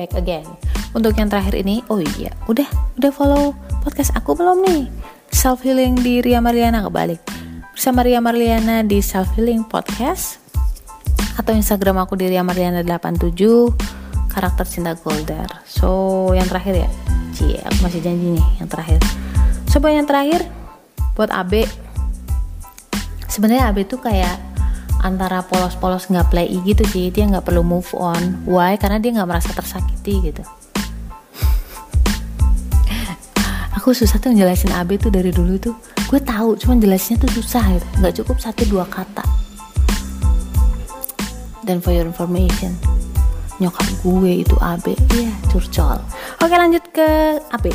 back again. Untuk yang terakhir ini, oh iya, udah udah follow podcast aku belum nih? Self healing di Ria Marliana kebalik. Bersama Ria Marliana di Self Healing Podcast atau Instagram aku di Ria Marliana 87 karakter cinta Golder. So, yang terakhir ya. Cie, aku masih janji nih yang terakhir. Coba yang terakhir buat AB. Sebenarnya AB tuh kayak antara polos-polos nggak play gitu sih dia nggak perlu move on. Why? Karena dia nggak merasa tersakiti gitu. Aku susah tuh ngejelasin AB tuh dari dulu tuh. Gue tahu cuman jelasnya tuh susah gitu. Nggak cukup satu dua kata. Dan for your information nyokap gue itu AB iya curcol. Oke lanjut ke AB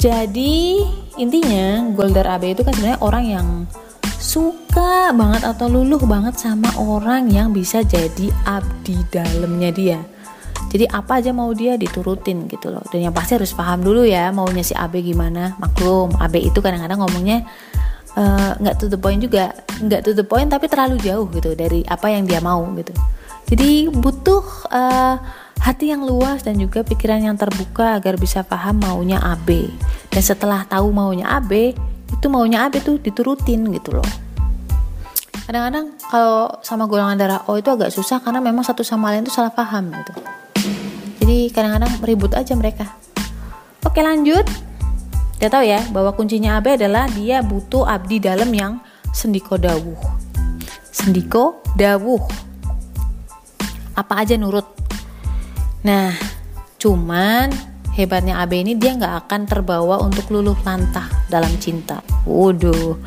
jadi intinya Golder AB itu kan sebenarnya orang yang suka banget atau luluh banget sama orang yang bisa jadi abdi dalamnya dia. Jadi apa aja mau dia diturutin gitu loh. Dan yang pasti harus paham dulu ya maunya si AB gimana. Maklum AB itu kadang-kadang ngomongnya eh, nggak uh, to the point juga. Nggak to the point tapi terlalu jauh gitu dari apa yang dia mau gitu. Jadi butuh uh, hati yang luas dan juga pikiran yang terbuka agar bisa paham maunya AB dan setelah tahu maunya AB itu maunya AB tuh? Diturutin gitu loh. Kadang-kadang kalau sama golongan darah O itu agak susah karena memang satu sama lain tuh salah paham gitu. Jadi kadang-kadang ribut aja mereka. Oke lanjut. Dia tahu ya bahwa kuncinya AB adalah dia butuh abdi dalam yang sendiko dawuh. Sendiko dawuh. Apa aja nurut? Nah cuman hebatnya AB ini dia nggak akan terbawa untuk luluh lantah dalam cinta. Waduh,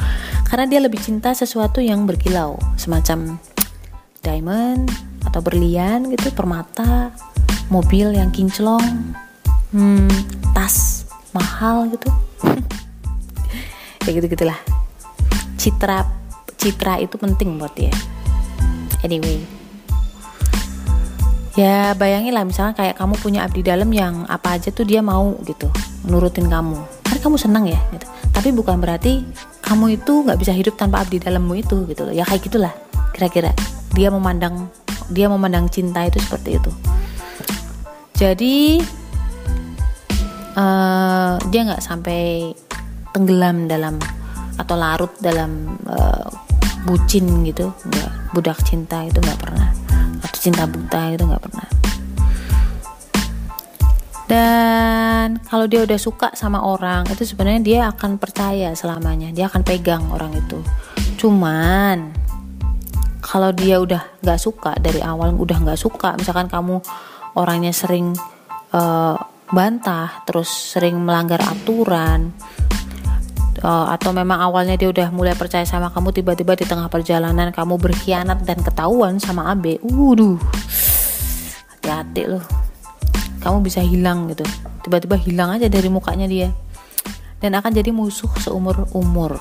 karena dia lebih cinta sesuatu yang berkilau, semacam diamond atau berlian gitu, permata, mobil yang kinclong, hmm, tas mahal gitu. ya gitu gitulah. Citra citra itu penting buat dia. Anyway, ya bayangin lah misalnya kayak kamu punya abdi dalam yang apa aja tuh dia mau gitu nurutin kamu. Kan kamu senang ya gitu. Tapi bukan berarti kamu itu nggak bisa hidup tanpa abdi dalammu itu gitu loh. Ya kayak gitulah kira-kira. Dia memandang dia memandang cinta itu seperti itu. Jadi uh, dia nggak sampai tenggelam dalam atau larut dalam uh, bucin gitu budak cinta itu nggak pernah cinta buta itu nggak pernah. Dan kalau dia udah suka sama orang itu sebenarnya dia akan percaya selamanya. Dia akan pegang orang itu. Cuman kalau dia udah nggak suka dari awal udah nggak suka misalkan kamu orangnya sering uh, bantah terus sering melanggar aturan uh, atau memang awalnya dia udah mulai percaya sama kamu tiba-tiba di tengah perjalanan kamu berkhianat dan ketahuan sama AB waduh. Hati-hati loh. Kamu bisa hilang gitu. Tiba-tiba hilang aja dari mukanya dia. Dan akan jadi musuh seumur umur.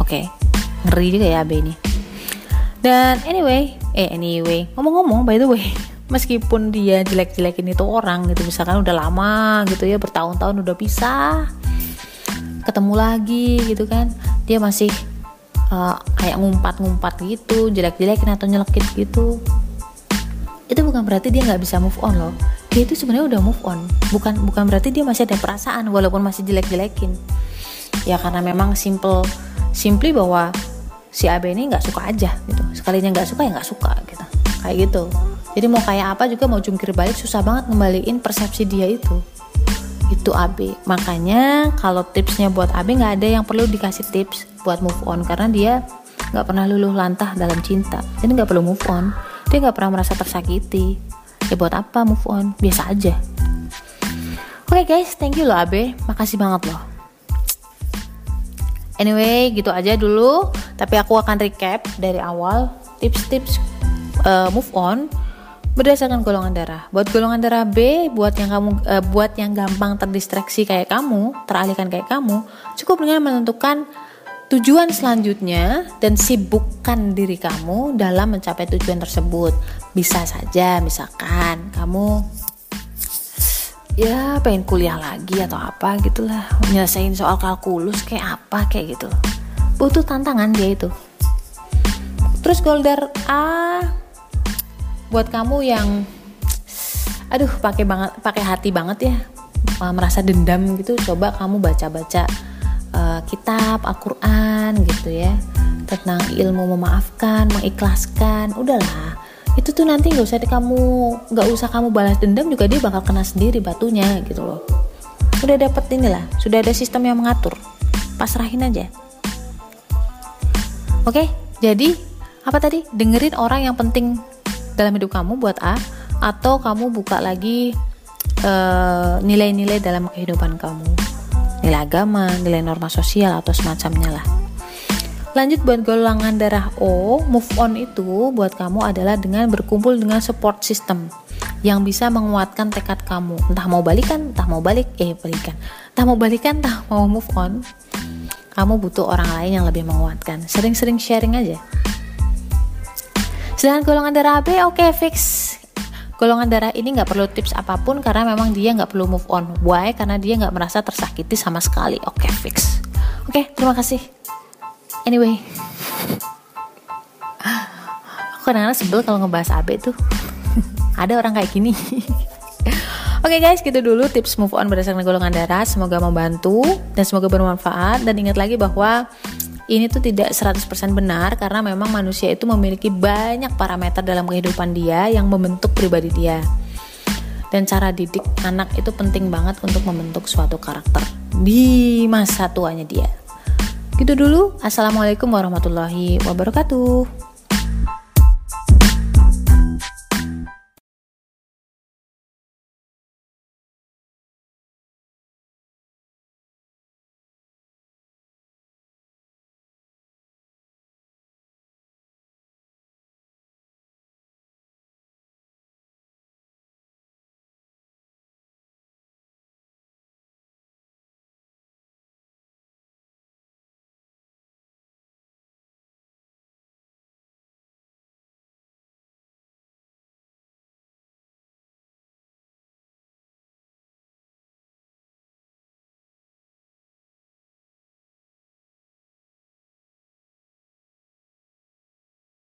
Oke. Okay. ngeri juga ya AB ini. Dan anyway eh anyway. Ngomong-ngomong by the way meskipun dia jelek-jelekin itu orang gitu misalkan udah lama gitu ya bertahun-tahun udah pisah ketemu lagi gitu kan. Dia masih uh, kayak ngumpat-ngumpat gitu jelek-jelekin atau nyelekit gitu. Itu bukan berarti dia nggak bisa move on loh. Dia itu sebenarnya udah move on. Bukan bukan berarti dia masih ada perasaan walaupun masih jelek-jelekin. Ya karena memang simple simply bahwa si AB ini nggak suka aja gitu. Sekalinya nggak suka ya nggak suka gitu. Kayak gitu. Jadi mau kayak apa juga mau jungkir balik susah banget ngembaliin persepsi dia itu itu AB makanya kalau tipsnya buat AB nggak ada yang perlu dikasih tips buat move on karena dia nggak pernah luluh lantah dalam cinta. Jadi nggak perlu move on. Dia nggak pernah merasa tersakiti. Ya buat apa move on? Biasa aja. Oke okay guys thank you loh AB makasih banget loh. Anyway gitu aja dulu. Tapi aku akan recap dari awal tips-tips uh, move on berdasarkan golongan darah. Buat golongan darah B, buat yang kamu uh, buat yang gampang terdistraksi kayak kamu, teralihkan kayak kamu, cukup dengan menentukan tujuan selanjutnya dan sibukkan diri kamu dalam mencapai tujuan tersebut. Bisa saja misalkan kamu ya pengen kuliah lagi atau apa gitulah nyelesain soal kalkulus kayak apa kayak gitu butuh tantangan dia itu terus golder A buat kamu yang aduh pakai banget pakai hati banget ya merasa dendam gitu coba kamu baca-baca uh, kitab Al-Qur'an gitu ya tentang ilmu memaafkan mengikhlaskan udahlah. Itu tuh nanti nggak usah kamu nggak usah kamu balas dendam juga dia bakal kena sendiri batunya gitu loh. Udah dapet inilah sudah ada sistem yang mengatur. Pasrahin aja. Oke jadi apa tadi? Dengerin orang yang penting dalam hidup kamu buat A atau kamu buka lagi eh, nilai-nilai uh, dalam kehidupan kamu nilai agama nilai norma sosial atau semacamnya lah Lanjut buat golongan darah O, move on itu buat kamu adalah dengan berkumpul dengan support system yang bisa menguatkan tekad kamu. Entah mau balikan, entah mau balik, eh balikan. Entah mau balikan, entah mau move on. Kamu butuh orang lain yang lebih menguatkan. Sering-sering sharing aja. Sedangkan golongan darah B, oke okay, fix. Golongan darah ini nggak perlu tips apa pun karena memang dia nggak perlu move on. Why? Karena dia nggak merasa tersakiti sama sekali. Oke okay, fix. Oke, okay, terima kasih. Anyway, aku kadang-kadang sebel kalau ngebahas AB tuh. Ada orang kayak gini. Oke okay guys, gitu dulu tips move on berdasarkan golongan darah. Semoga membantu dan semoga bermanfaat. Dan ingat lagi bahwa ini tuh tidak 100% benar karena memang manusia itu memiliki banyak parameter dalam kehidupan dia yang membentuk pribadi dia. Dan cara didik anak itu penting banget untuk membentuk suatu karakter di masa tuanya dia. Gitu dulu. Assalamualaikum warahmatullahi wabarakatuh.